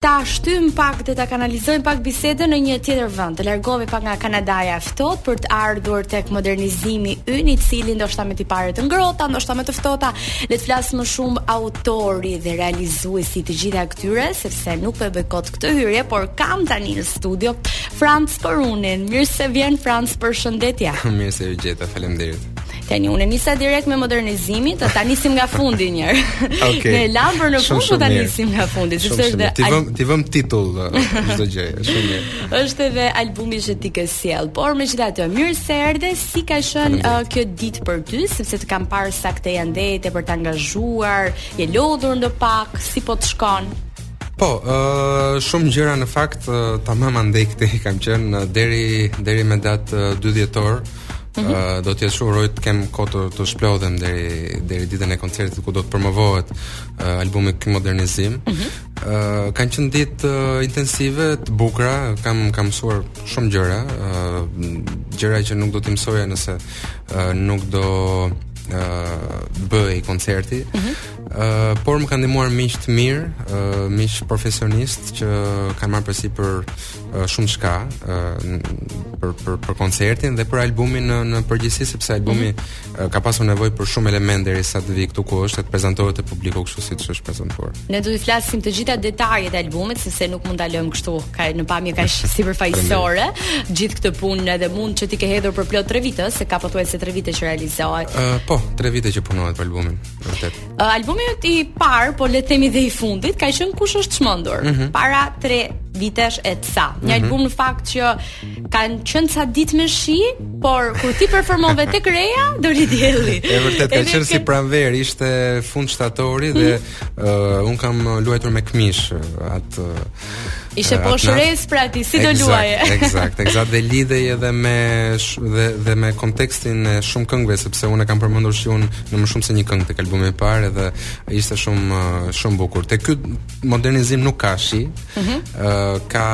ta shtyjmë pak dhe ta kanalizojmë pak bisedën në një tjetër vend. Të largohemi pak nga Kanadaja e ftohtë për të ardhur tek modernizimi ynë i cili ndoshta me tipare të ngrohta, ndoshta me të ftohta, le të flasë më shumë autori dhe realizuesi i të gjitha këtyre, sepse nuk po e bëj kot këtë hyrje, por kam tani në studio Franc Kurunin. Mirë se vjen Franc, përshëndetje. Mirë se ju gjeta, faleminderit. Tani unë nisa direkt me modernizimin, të ta nisim nga fundi një herë. Okay. E lamë për në fund, po ta nisim nga fundi, sepse është dhe t'i vëmë t'i vëmë titull çdo gjëje, shumë mirë. Është edhe albumi që ti ke sjellë, por megjithatë, mirë se erdhe, si ka qenë uh, kjo ditë për ty, sepse të kam parë sa këtej andej tepër të angazhuar, je lodhur ndopak, si po të shkon? Po, uh, shumë gjëra në fakt, uh, tamam andej këtej kam qenë uh, deri deri me datë uh, 2 dhjetor, Mm -hmm. uh, do të jetë shumë e vështirë të kem kohë të, të shplodhem deri deri ditën e koncertit ku do të promovohet uh, albumi Ky Modernizim. Mm -hmm. uh, kanë qenë ditë uh, intensive, të bukura, kam kam mësuar shumë gjëra, uh, gjëra që nuk do t'i mësoja nëse uh, nuk do bëhej koncerti. Mm -hmm. uh, por më kanë ndihmuar miq të mirë, uh, miq profesionistë që kanë marrë përsipër shumëçka për për për koncertin dhe për albumin në në përgjithësi sepse albumi mm -hmm. ka pasur nevojë për shumë elementë derisa të vijë këtu ku është të prezantohet te publiku kështu siç është prezantuar. Ne do të flasim të gjitha detajet e albumit sepse nuk mund ta lëmë kështu kaq në pamje kaq sipërfaqësore gjithë këtë punë edhe mund që ti ke hedhur për plot 3 vite se ka pothuajse 3 vite që realizohet. Uh, po, 3 vite që punohet për albumin, vërtet. Uh, albumi yt i parë, po le të themi dhe i fundit, ka qenë kush është çmendur. Mm -hmm. Para 3 vitesh e ca. Një mm -hmm. album në fakt që kanë qenë ca ditë me shi, por kur ti performove tek reja, doli dielli. E vërtetë, ka qenë si pranverë, ishte fund shtatori dhe mm -hmm. uh, unë kam luajtur me këmishë atë Ishte pa shi se pra ti s'do luaje. Eksakt, eksakt dhe lidhej edhe me sh, dhe dhe me kontekstin e shumë këngëve sepse unë kam përmendur shiun në më shumë se një këngë tek albumi i parë dhe ishte shumë shumë bukur. Te ky modernizim nuk ka shi. Ëh mm -hmm. uh, ka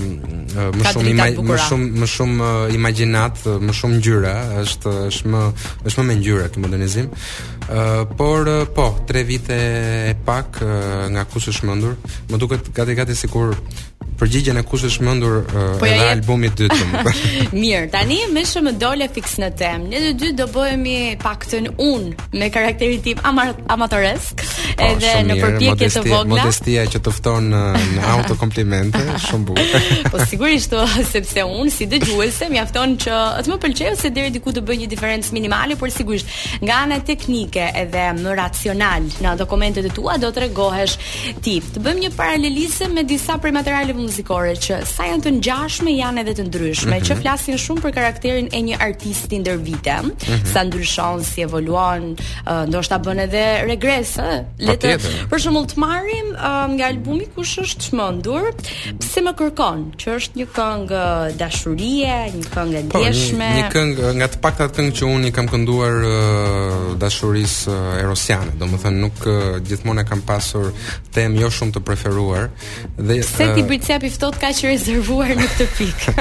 uh, më, ka shumë imaj, më shumë më shumë uh, imagjinatë, më shumë ngjyra, është është më është më me ngjyra ky modernizim. Uh, por uh, po, tre vite e pak uh, nga kush është çmendur, më duket gati gati sikur përgjigjen e kush është çmendur uh, po e jep... albumi i dytë. Mirë, tani me shumë dole fiks në temë. Ne të dy do bëhemi të paktën unë me karakterin tim amar amatoresk, po, edhe në përpjekje të vogla. Modestia që të fton në, në auto komplimente, shumë bukur. po sigurisht, po, sepse unë si dëgjuese mjafton që të më pëlqejë ose deri diku të bëj një diferencë minimale, por sigurisht Nga ana teknike edhe më racional në ato komentet e tua do tregohesh ti. Të bëjmë një paralelizim me disa prej materialeve muzikore që sa janë të ngjashme janë edhe të ndryshme, mm -hmm. që flasin shumë për karakterin e një artisti ndër vite, mm -hmm. sa ndryshon, si evoluon, uh, ndoshta bën edhe regres, ë. Le të për shembull të marrim uh, nga albumi kush është çmendur, pse më kërkon? Që është një këngë dashurie, një këngë e po, ndjeshme. Po, një, një këngë nga të paktat këngë që unë i kam kënduar uh, dashurisë uh, erosiane. Domethënë nuk uh, gjithmonë kam pasur temë jo shumë të preferuar dhe pse ti je kaq i ftohtë kaq rezervuar në këtë pikë.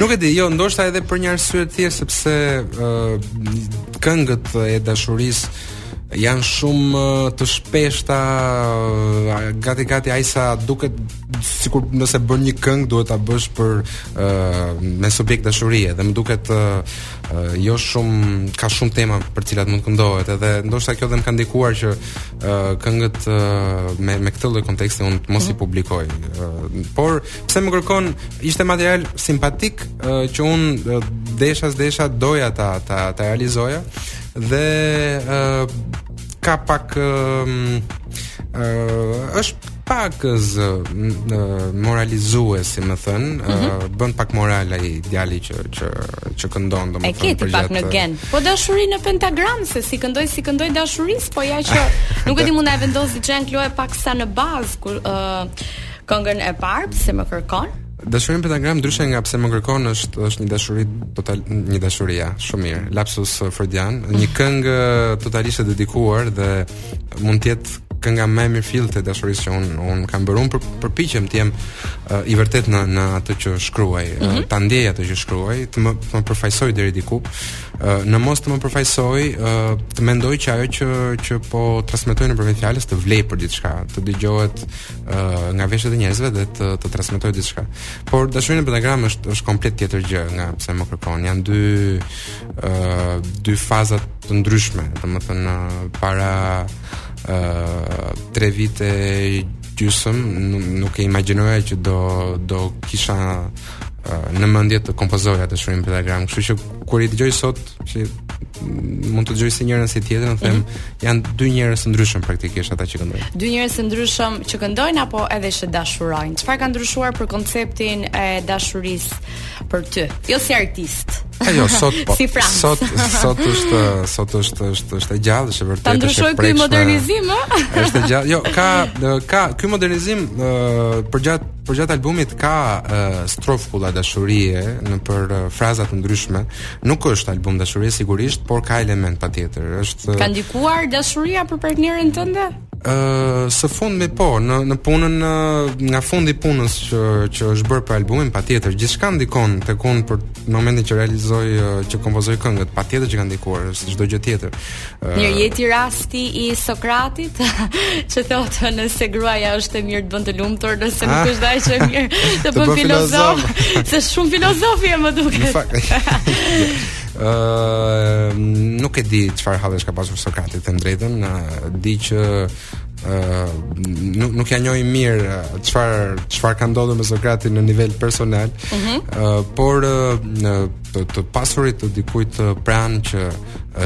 nuk e di, jo, ndoshta edhe për një arsye të thjeshtë sepse uh, këngët e dashurisë janë shumë të shpeshta gati gati aq sa duket sikur nëse bën një këngë duhet ta bësh për uh, me subjekt dashurie dhe më duket uh, uh, jo shumë ka shumë tema për të cilat mund të këndohet edhe ndoshta kjo dhe më ka ndikuar që uh, këngët uh, me me këtë lloj konteksti unë mos i mhm. publikoj uh, por pse më kërkon ishte material simpatik uh, që unë uh, desha desha doja ta ta, ta realizoja dhe uh, ka pak uh, uh, është pak uh moralizues, si me thënë, mm -hmm. uh, bën pak moral ai djali që që që këndon domethënë. E ke ti pak në gen. Po dashuri në pentagram se s'i këndoj s'i këndoj dashurisë, po ja që nuk e di mund ta vendos diçka në klue paksa në bazë kur uh, këngën e parë pse më kërkon. Dashuri në pentagram ndryshe nga pse më kërkon është është një dashuri total një dashuri, ja, shumë mirë. Lapsus Freudian, një këngë totalisht e dedikuar dhe mund të jetë kënga më e mirëfilltë e dashurisë që unë unë kam bërë unë për përpiqem të jem uh, i vërtetë në në atë që shkruaj, mm -hmm. ta ndjej atë që shkruaj, të më të më përfaqësojë deri diku. Uh, në mos të më përfaqësojë, uh, të mendoj që ajo që që po transmetoj nëpërmjet fjalës të vlejë për diçka, të dëgjohet uh, nga veshët e njerëzve dhe të të transmetojë diçka. Por dashuri në pentagram është është komplet tjetër gjë nga pse më kërkon. Janë dy uh, dy faza të ndryshme, domethënë para uh, tre vite gjysëm nuk, nuk e imagjinoja që do, do kisha uh, në mendje të kompozoja dashuri në pentagram, kështu që kur i dëgjoj sot që mund të dëgjoj si njërën si tjetrën, them mm -hmm. janë dy njerëz të ndryshëm praktikisht ata që këndojnë. Dy njerëz të ndryshëm që këndojnë apo edhe që dashurojnë? Çfarë ka ndryshuar për konceptin e dashurisë për ty. Jo si artist. E jo, sot po. si Franc. Sot sot është sot është është është e gjallë, është vërtet. Ta ndryshoi ky modernizim, ë? Është e gjallë. Jo, ka ka ky modernizim uh, përgjatë përgjatë albumit ka uh, strofkulla dashurie nëpër uh, fraza të ndryshme. Nuk është album dashurie sigurisht, por ka element patjetër. Është Ka ndikuar dashuria për partnerin tënde? Ëh, së fundmi po, në në punën në, nga fundi i punës që që është bërë për albumin, patjetër, gjithçka ndikon tek unë për momentin që realizoj që kompozoj këngët, patjetër që ka ndikuar, si çdo gjë tjetër. Ëh. Mirë, je ti rasti i Sokratit që thotë nëse gruaja është e mirë të bën të lumtur, nëse nuk ah. është aq e mirë të bën filozof, se shumë filozofi më duket. Ëh, nuk e di çfarë hallesh ka pasur Sokrati të drejtën, di që ëh nuk nuk ia njohim mirë çfarë çfarë ka ndodhur me Sokratin në nivel personal. Ëh, mm -hmm. por në të, të pasurit të dikujt pranë që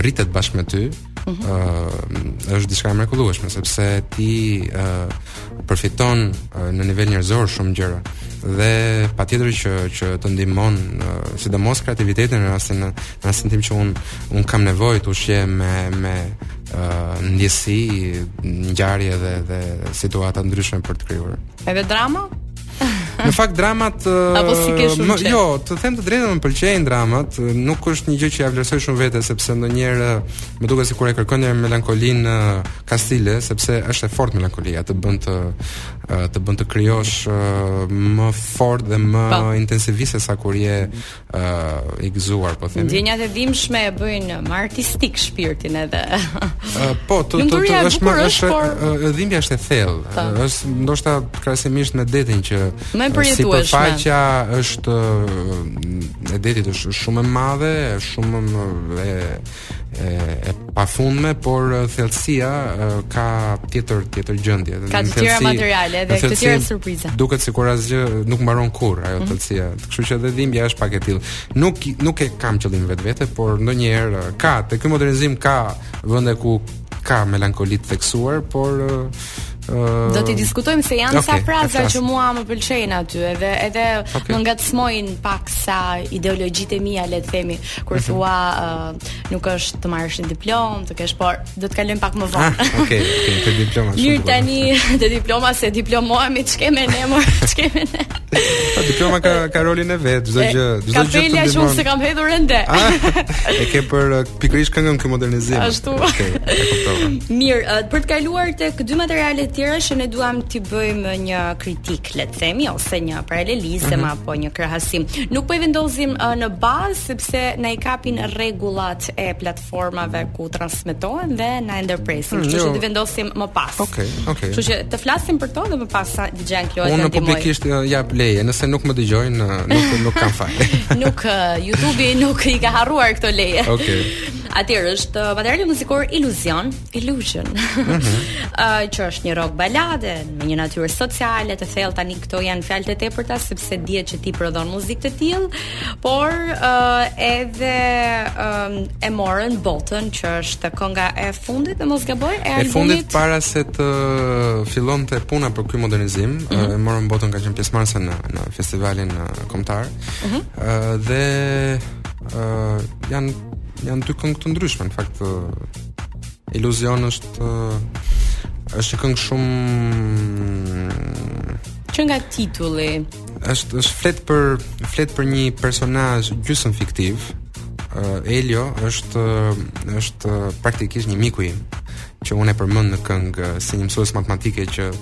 rritet bashkë me ty, Ëh, uh -huh. është diçka e mrekullueshme sepse ti ëh uh, përfiton uh, në nivel njerëzor shumë gjëra dhe patjetër që që të ndihmon uh, sidomos kreativitetin në rastin në rastin tim që un un kam nevojë të ushqej me me uh, ndjesi, ngjarje dhe dhe situata të ndryshme për të krijuar. Edhe drama? Në fakt dramat Apo s'i ke shumë qejf? Jo, të them të drejtën më pëlqejnë dramat, nuk është një gjë që ia vlerësoj shumë vetes sepse ndonjëherë më duket sikur e kërkoj melankolinë kastile, sepse është e fortë melankolia, të bën të të bën të krijosh më fort dhe më pa. Po. intensivisht se sa kur je uh, i gëzuar po themi. Ndjenjat e dhimbshme e bëjnë më artistik shpirtin edhe. uh, po, të të të është më është por... dhimbja është e thellë. Po. Është ndoshta krahasimisht me detin që më sipërfaqja është e detit është shumë e madhe, shumë e e pafundme, por thellësia ka tjetër tjetër gjendje. Ka të tjera materiale dhe të tjera surpriza. Duket sikur asgjë nuk mbaron kurrë ajo mm. thellësia. Kështu që edhe dhimbja është pak e tillë. Nuk nuk e kam qëllim në vetvete, por ndonjëherë ka te ky modernizim ka vende ku ka melankoli të theksuar, por Uh, do t'i diskutojmë se janë okay, ca fraza që mua më pëlqejnë aty edhe edhe okay. më ngacmojnë paksa ideologjitë e mia le të themi kur mhm. thua uh, nuk është të marrësh një diplomë, të kesh por do të kalojmë pak më vonë. Ah, okej, okay, te diploma shumë. Mirë tani te diploma se diplomohemi ç'ke me ne mor, ç'ke me ne. Po diploma ka ka rolin e vet, çdo gjë, çdo gjë. Kapela që unë s'e kam hedhur ende. Ah, e ke për uh, pikërisht këngën ky modernizim. Ashtu. Okej, e kuptova. Mirë, uh, për të kaluar tek dy materiale të tjera që ne duam t'i bëjmë një kritikë, le të themi, ose një paralelizëm mm -hmm. apo një krahasim. Nuk po i vendosim uh, në bazë sepse na i kapin rregullat e platformave ku transmetohen dhe na e ndërpresin. Mm, Kështu që jo. do t'i vendosim më pas. Okej, okay, okej. Okay. Kështu që të flasim për to dhe më pas sa DJ Ankloja do të na ndihmojë. Unë publikisht uh, jap leje, nëse nuk më dëgjojnë, uh, nuk nuk kam fal. nuk uh, YouTube-i nuk i ka harruar këto leje. Okej. Okay. Atëherë është uh, materiali muzikor Illusion. Illusion. Mm -hmm. uh, që është një rock baladë me një natyrë sociale të thellë tani këto janë fjalë të tepërta sepse dihet që ti prodhon muzikë të tillë, por uh, edhe um, e morën botën që është kënga e fundit në mos gaboj e, e fundit para se të fillonte puna për ky modernizim, mm -hmm. e morën botën ka qenë pjesëmarrëse në në festivalin kombëtar. Mm -hmm. uh, dhe uh, janë janë dy këngë të ndryshme në fakt Iluzion është është një këngë shumë që nga titulli është është flet për flet për një personazh gjysmë fiktiv. Uh, Elio është është praktikisht një miku im që unë e përmend në këngë si një mësues matematike që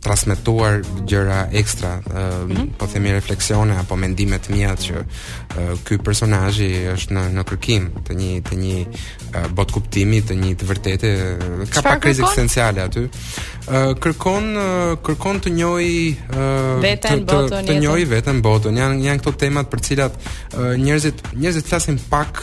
transmetuar gjëra ekstra, uh, mm -hmm. po themi refleksione apo mendime të mia që uh, ky personazhi është në në kërkim të një të një uh, botëkuptimi, të një të vërtete, uh, ka pak krizë ekzistenciale aty. Uh, kërkon uh, kërkon të njohë uh, veten të, botën, të, të njohë veten botën. Janë janë këto temat për të cilat uh, njerëzit njerëzit flasin pak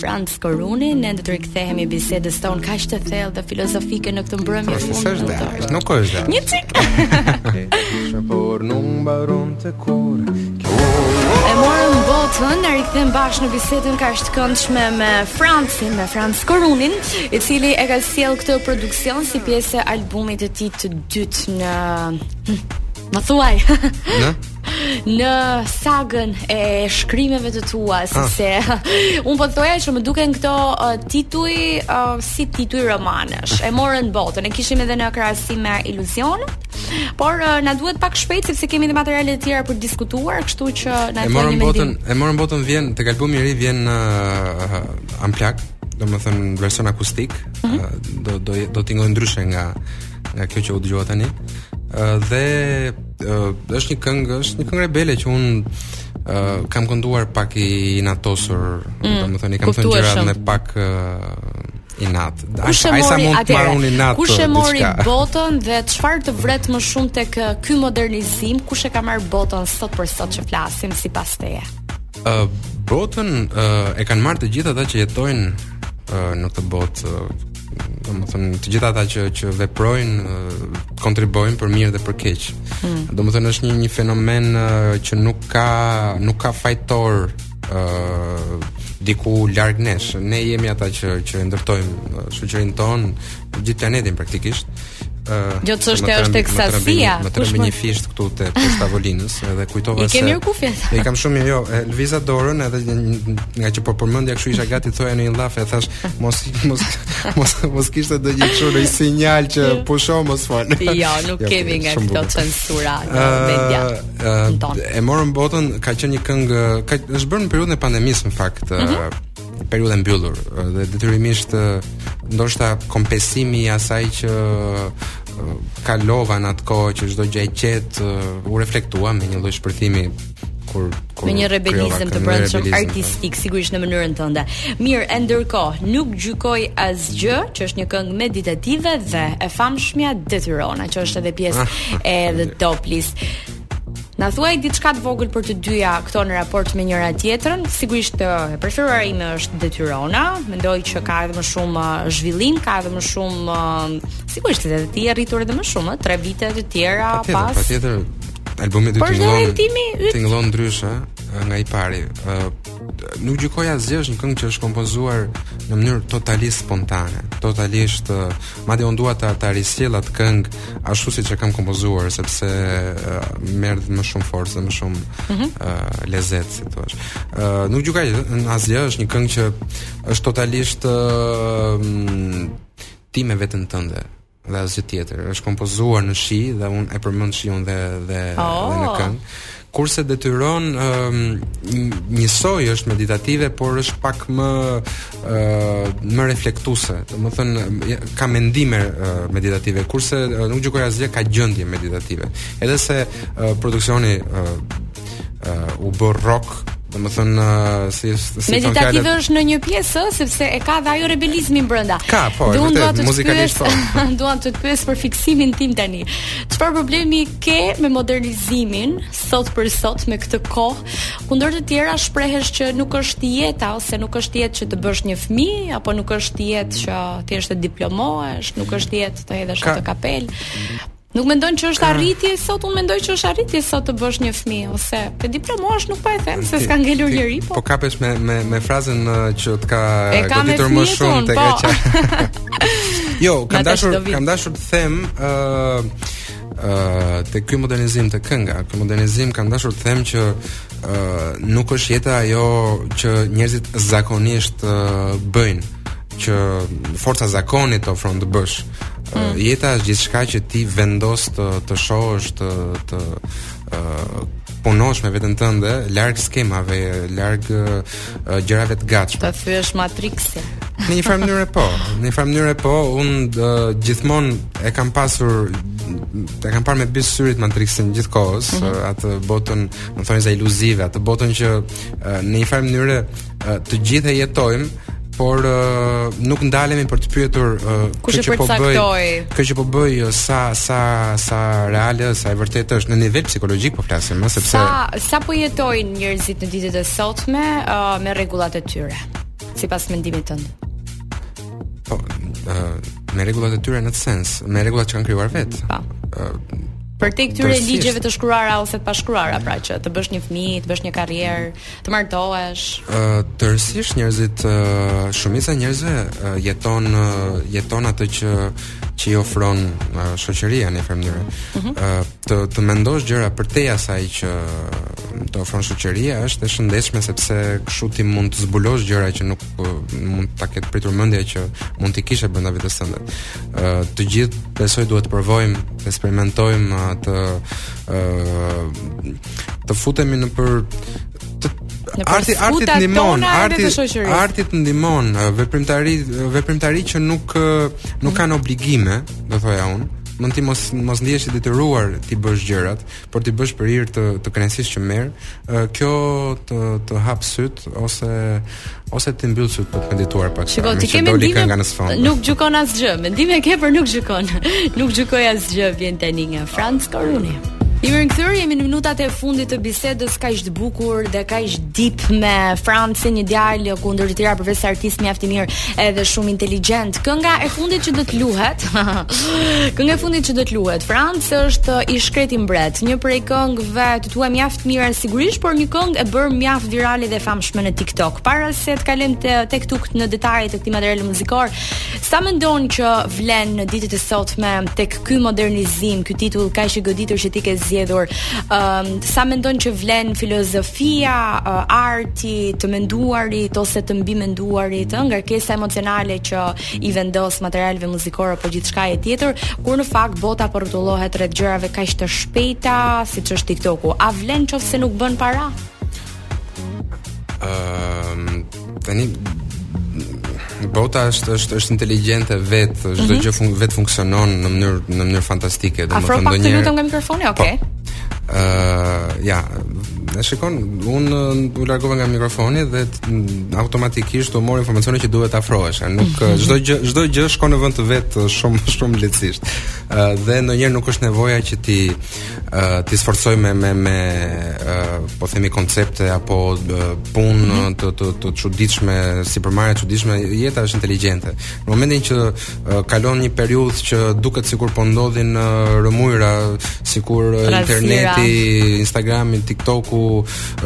Franc Koruni, ne do të rikthehemi bisedës tonë kaq të thellë dhe filozofike në këtë mbrëmje të fundit. Është dash, nuk është dash. Një çik. Kisha por nuk mbaronte kurrë. E morën botën, na rikthem bash në bisedën kaq të këndshme me Francin, me Franc Korunin, i cili e ka sjell këtë produksion si pjesë e albumit të tij të dytë në hm, Më thuaj. Në? në sagën e shkrimeve të tua ah. sepse unë po thoja që më duken këto uh, tituj uh, si tituj romanesh e morën botën e kishim edhe në krahasim me iluzion por uh, na duhet pak shpejt sepse kemi edhe materiale të tjera për të diskutuar kështu që na e morën botën e morën botën vjen tek albumi i ri vjen në uh, unplugged domethënë version akustik mm -hmm. uh, do do do tingëllojë ndryshe nga nga kjo që u dëgjua tani uh, dhe Uh, është një këngë, është një këngë rebele që un uh, kam kënduar pak i inatosur, mm, domethënë i kam thënë gjërat me pak uh, inat. Aq sa mund të marr unë inat. Kush e mori botën dhe çfarë të vret më shumë tek uh, ky modernizim? Kush e ka marrë botën sot për sot që flasim sipas teje? Ë uh, botën uh, e kanë marrë të gjithë ata që jetojnë uh, në këtë botë uh, domethënë të gjitha ata që që veprojnë kontribuojnë për mirë dhe për keq. Mm. Domethënë është një një fenomen që nuk ka nuk ka fajtor ë diku larg nesh. Ne jemi ata që që ndërtojmë shoqërinë tonë, gjithë planetin praktikisht. Uh, jo të është është tek sasia Më trembi një fishë këtu te poshtë tavolinës Edhe kujtova se I kemi u kufja I kam shumë jo e, Lëviza dorën edhe Ngaqë po përmendja kështu isha gati Thoja ndonjë llaf e thashë Mos, mos, mos, mos kishte dhe një kështu ndonjë sinjal Që pusho mos fol Jo nuk jo, kemi nga këto censura Në media uh, uh, E morën botën Ka qenë një këngë Që është bërë në periudhën e pandemisë në fakt uh mhm. -huh. periudhë e mbyllur dhe detyrimisht ndoshta kompensimi i asaj që kalova në atë kohë që çdo gjë e qetë u reflektua me një lloj shpërthimi kur kur me një rebelizëm të brendshëm artistik sigurisht në mënyrën tënde. Mirë, e ndërkohë, nuk gjykoj asgjë, që është një këngë meditative dhe e famshmja Detyrona, që është edhe pjesë ah, e The Top List. Na thuaj diçka të vogël për të dyja këto në raport me njëra tjetrën. Sigurisht e preferuara ime është detyrona. Mendoj që ka edhe më shumë uh, zhvillim, ka edhe më shumë uh, sigurisht edhe ti e rritur edhe më shumë, uh, tre vite të tjera pa pas. Patjetër, patjetër. Albumi i dytë tingëllon. Tingëllon ndryshe nga i pari. Nuk gjykoj asgjë, është një këngë që është kompozuar në mënyrë totalisht spontane. Totalisht, madje unë dua ta ta risjell atë këngë ashtu siç e kam kompozuar sepse uh, merr më shumë forcë dhe më shumë mm -hmm. uh, lezet, si thua. Uh, nuk gjykoj asgjë, është një këngë që është totalisht uh, ti me veten tënde. Dhe asgjë tjetër. Është kompozuar në shi dhe unë e përmend shiun dhe dhe oh. dhe në oh. këngë. Kurse detyron um, njësoj është meditative, por është pak më uh, më reflektuese. Domethënë ka mendime uh, meditative, kurse uh, nuk gjykoj asgjë ka gjendje meditative. Edhe se uh, produksioni uh, uh, u bë rock Domethënë uh, si, si Meditative kalet... është në një pjesë Sepse e ka dhe ajo rebelizmin brenda Ka, po, e vërtetë, muzikalisht po Dua të të pyes për fiksimin tim tani Çfarë problemi ke me modernizimin Sot për sot me këtë kohë Ku ndër të tjera shprehesh që nuk është jeta Ose nuk është jetë që të bësh një fëmijë Apo nuk është jetë që të jesh të diplomohesh Nuk është jetë të hedhësh ka... atë kapelë Nuk mendon që është arritje sot, unë mendoj që është arritje sot të bësh një fëmijë ose të diplomohesh nuk po e them se s'ka ngelur njeri po. Po kapesh me me me frazën që të ka goditur më shumë tek po. ajo. jo, kam dashur kam dashur të them ë ë te ky modernizim te kënga, ky modernizim kam dashur të them që ë nuk është jeta ajo që njerëzit zakonisht bëjnë që forca e zakonit të ofron të bësh. Mm. Jeta është gjithçka që ti vendos të të shohësh të të uh, punosh me veten tënde, larg skemave, larg uh, gjërave të gatshme. Të thyesh Matrixin. Në një farë mënyre po, në një farë mënyre po, unë uh, gjithmonë e kam pasur e kam parë me dyshim Matrixin gjithë kohës, mm -hmm. atë botën, domethënë iluzive, atë botën që uh, në një farë mënyre të gjithë e jetojmë, por uh, nuk ndalemi për të pyetur uh, kjo që po bëj, kjo që po bëj uh, sa sa sa reale, sa e vërtetë është në nivel psikologjik po flasim, më sepse sa sa po jetojnë njerëzit në ditët e sotme uh, me rregullat e tyre, sipas mendimit tënd. Po, uh, me rregullat e tyre në këtë sens, me rregullat që kanë krijuar vetë. Po. Uh, përtej këtyre ligjeve të shkruara ose të pashkruara, pra që të bësh një fëmijë, të bësh një karrierë, të martohesh. Ë uh, tërësisht njerëzit uh, shumica e njerëzve uh, jeton uh, jeton atë që që i ofron uh, shoqëria në një mënyrë. Ë mhm. uh, të të mendosh gjëra përtej asaj që të ofron shoqëria është e shëndetshme sepse kështu ti mund të zbulosh gjëra që nuk uh, mund ta kishte pritur mendja që mund t'i kishe brenda vetes tënde. Ë uh, të gjithë besoj duhet të provojmë, të eksperimentojmë uh, të ë uh, të futemi nëpër të arti arti të ndihmon arti arti të ndihmon veprimtari veprimtari që nuk nuk kanë obligime do thoja unë mund ti mos mos ndihesh i detyruar t'i bësh gjërat por t'i bësh për hir të të kënaqësisë që merr kjo të të hap sytë ose ose t'i mbyll sytë për të medituar pak. Shiko, ti ke mendime nga në sfond. Nuk gjykon asgjë. Mendime ke por nuk gjykon. nuk gjykoj asgjë vjen tani nga Franc Koruni. U rikthyem jemi në minutat e fundit të bisedës kaq të bukur dhe kaq deep me Francin një djalë ku ndër të tjera përveçse artist mjaft i mirë edhe shumë inteligjent. Kënga e fundit që do të luhet, kënga e fundit që do të luhet, Franc, është I shkreti mbret, një prej këngëve të tua mjaft të mira sigurisht, por një këngë e bërë mjaft virale dhe famshme në TikTok. Para se të kalojmë te, tek tuk në detaje të këtij materiali muzikor, sa mendon që vlen në ditët e sotme tek ky modernizim, ky titull kaq i goditur që ti ke zgjedhur, um, sa mendon që vlen filozofia, uh, arti, të menduarit ose të mbimenduarit, ëh, ngarkesa emocionale që i vendos materialeve muzikore apo gjithçkaje tjetër, kur në fakt bota po rrotullohet rreth gjërave kaq të shpejta siç është TikToku. A vlen qoftë se nuk bën para? Ëm ehm, uh, tani bota është është është inteligjente vetë, çdo mm -hmm. gjë fun, vetë funksionon në mënyrë në mënyrë fantastike, domethënë ndonjëherë. Afro pak të lutem nga mikrofoni, okay. Po, Uh, ja, e shikon, unë u largova nga mikrofoni dhe automatikisht u mor informacioni që duhet të afrohesh. Nuk mhm. çdo gjë, çdo gjë shkon në vend të vet shumë shumë lehtësisht. Uh, dhe ndonjëherë nuk është nevoja që t'i uh, t'i sforcosh me me me uh, po themi koncepte apo uh, punë mhm. të të të çuditshme, sipërmarrje të çuditshme, jeta është inteligjente. Në momentin që kalon një periudhë që duket sikur po ndodhin rrëmujëra, sikur interneti, Instagrami, TikToku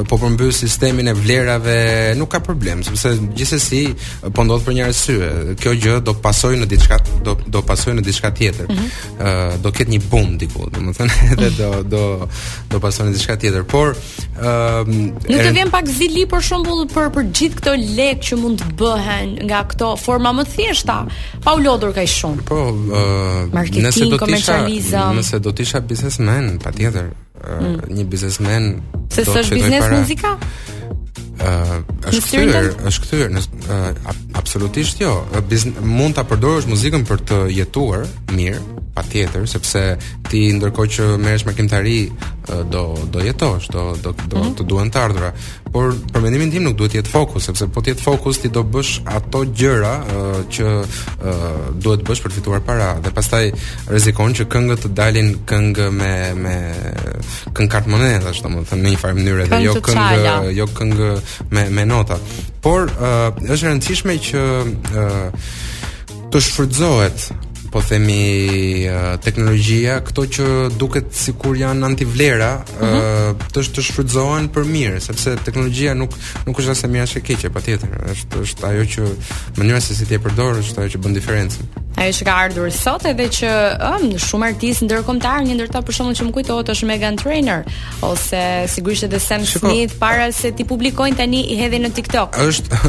po përmbys sistemin e vlerave, nuk ka problem, sepse gjithsesi po ndodh për një arsye. Kjo gjë do të pasojë në diçka do do pasojë në diçka tjetër. Mm -hmm. uh, do ketë një bum diku, domethënë edhe do do do pasojë në diçka tjetër, por ëm um, Nuk të vjen pak zili për shembull për për gjithë këto lekë që mund të bëhen nga këto forma më të thjeshta, pa u lodhur kaq shumë. Po, uh, nëse do të isha nëse do të isha biznesmen, patjetër, mm. një biznesmen se është biznes para... muzika Uh, është kthyer, është kthyer në uh, absolutisht jo. Bizn mund ta përdorësh muzikën për të jetuar mirë, patjetër, sepse ti ndërkohë që merresh me krijimtari uh, do do jetosh, do do do mm -hmm. të duhen të ardhura. por për mendimin tim nuk duhet të jetë fokus, sepse po të jetë fokus ti do bësh ato gjëra uh, që uh, duhet të bësh për të fituar para dhe pastaj rrezikon që këngët të dalin këngë me me këngë kartëmonedhash, domethënë në një farë mënyrë dhe jo këngë jo këngë me me nota. Por uh, është e rëndësishme që uh, të shfrytëzohet po themi uh, teknologjia këto që duket sikur janë antivlera mm -hmm. uh, të të shfrytëzohen për mirë sepse teknologjia nuk nuk është as e mirë as e keqe patjetër është është ajo që mënyra se si ti e përdor është ajo që bën diferencën ajo që ka ardhur sot edhe që ëm um, shumë artistë ndërkombëtar një ndër ta për shembull që m'u kujtohet është Meghan Trainor ose sigurisht edhe Sam Shiko, Smith para a, se t'i publikojnë tani i hedhin në TikTok. Është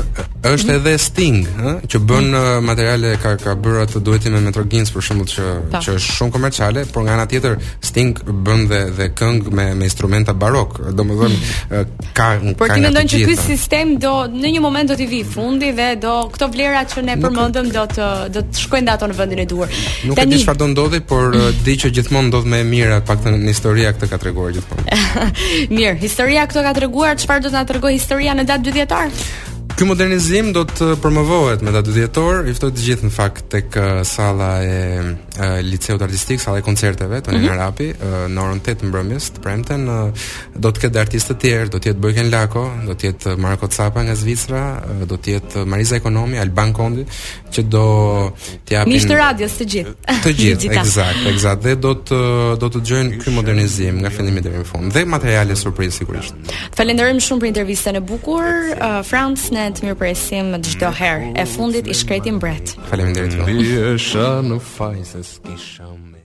është mm. edhe Sting, ë, që bën mm. Uh, materiale ka ka bërë atë duetin me Maître Gims për shembull që pa. Po. që është shumë komerciale, por nga ana tjetër Sting bën dhe dhe këngë me me instrumenta barok. Domethënë mm. Uh, ka një Por ti mendon që ky sistem do në një moment do t'i vijë fundi dhe do këto vlera që ne përmendëm do të do të shkojnë dhe ato në vendin e duhur. Nuk Tani... e di çfarë do ndodhë, por uh, di që gjithmonë ndodh më e mira, të paktën historia këtë ka treguar gjithmonë. Mirë, historia këtë ka treguar, çfarë do të na tregojë historia në datë 2 dhjetor? Ky Modernizëm do të promovohet me datë 2 dhjetor, i ftoj të gjithë në fakt tek uh, salla e uh, liceut artistik, salla e koncerteve Tonin mm -hmm. Harapi, në orën 8 të mbrëmjes, të premten, do të ketë artistë të tjerë, do të jetë Bojken Lako, do të jetë Marco Zappa nga Zvicra, do të jetë Mariza Ikonomi, Alban Kondi, që do të japin Mish të radios të gjithë. Të gjithë, eksakt, eksakt. Dhe do të do të dëgjojnë ky modernizim nga fillimi deri në fund dhe materiale surprizë sigurisht. Falenderojmë shumë për intervistën e bukur. Uh, Franc ne të mirëpresim çdo herë. E fundit ishte krejt mbret. Faleminderit. Mbi është në fajse skisham.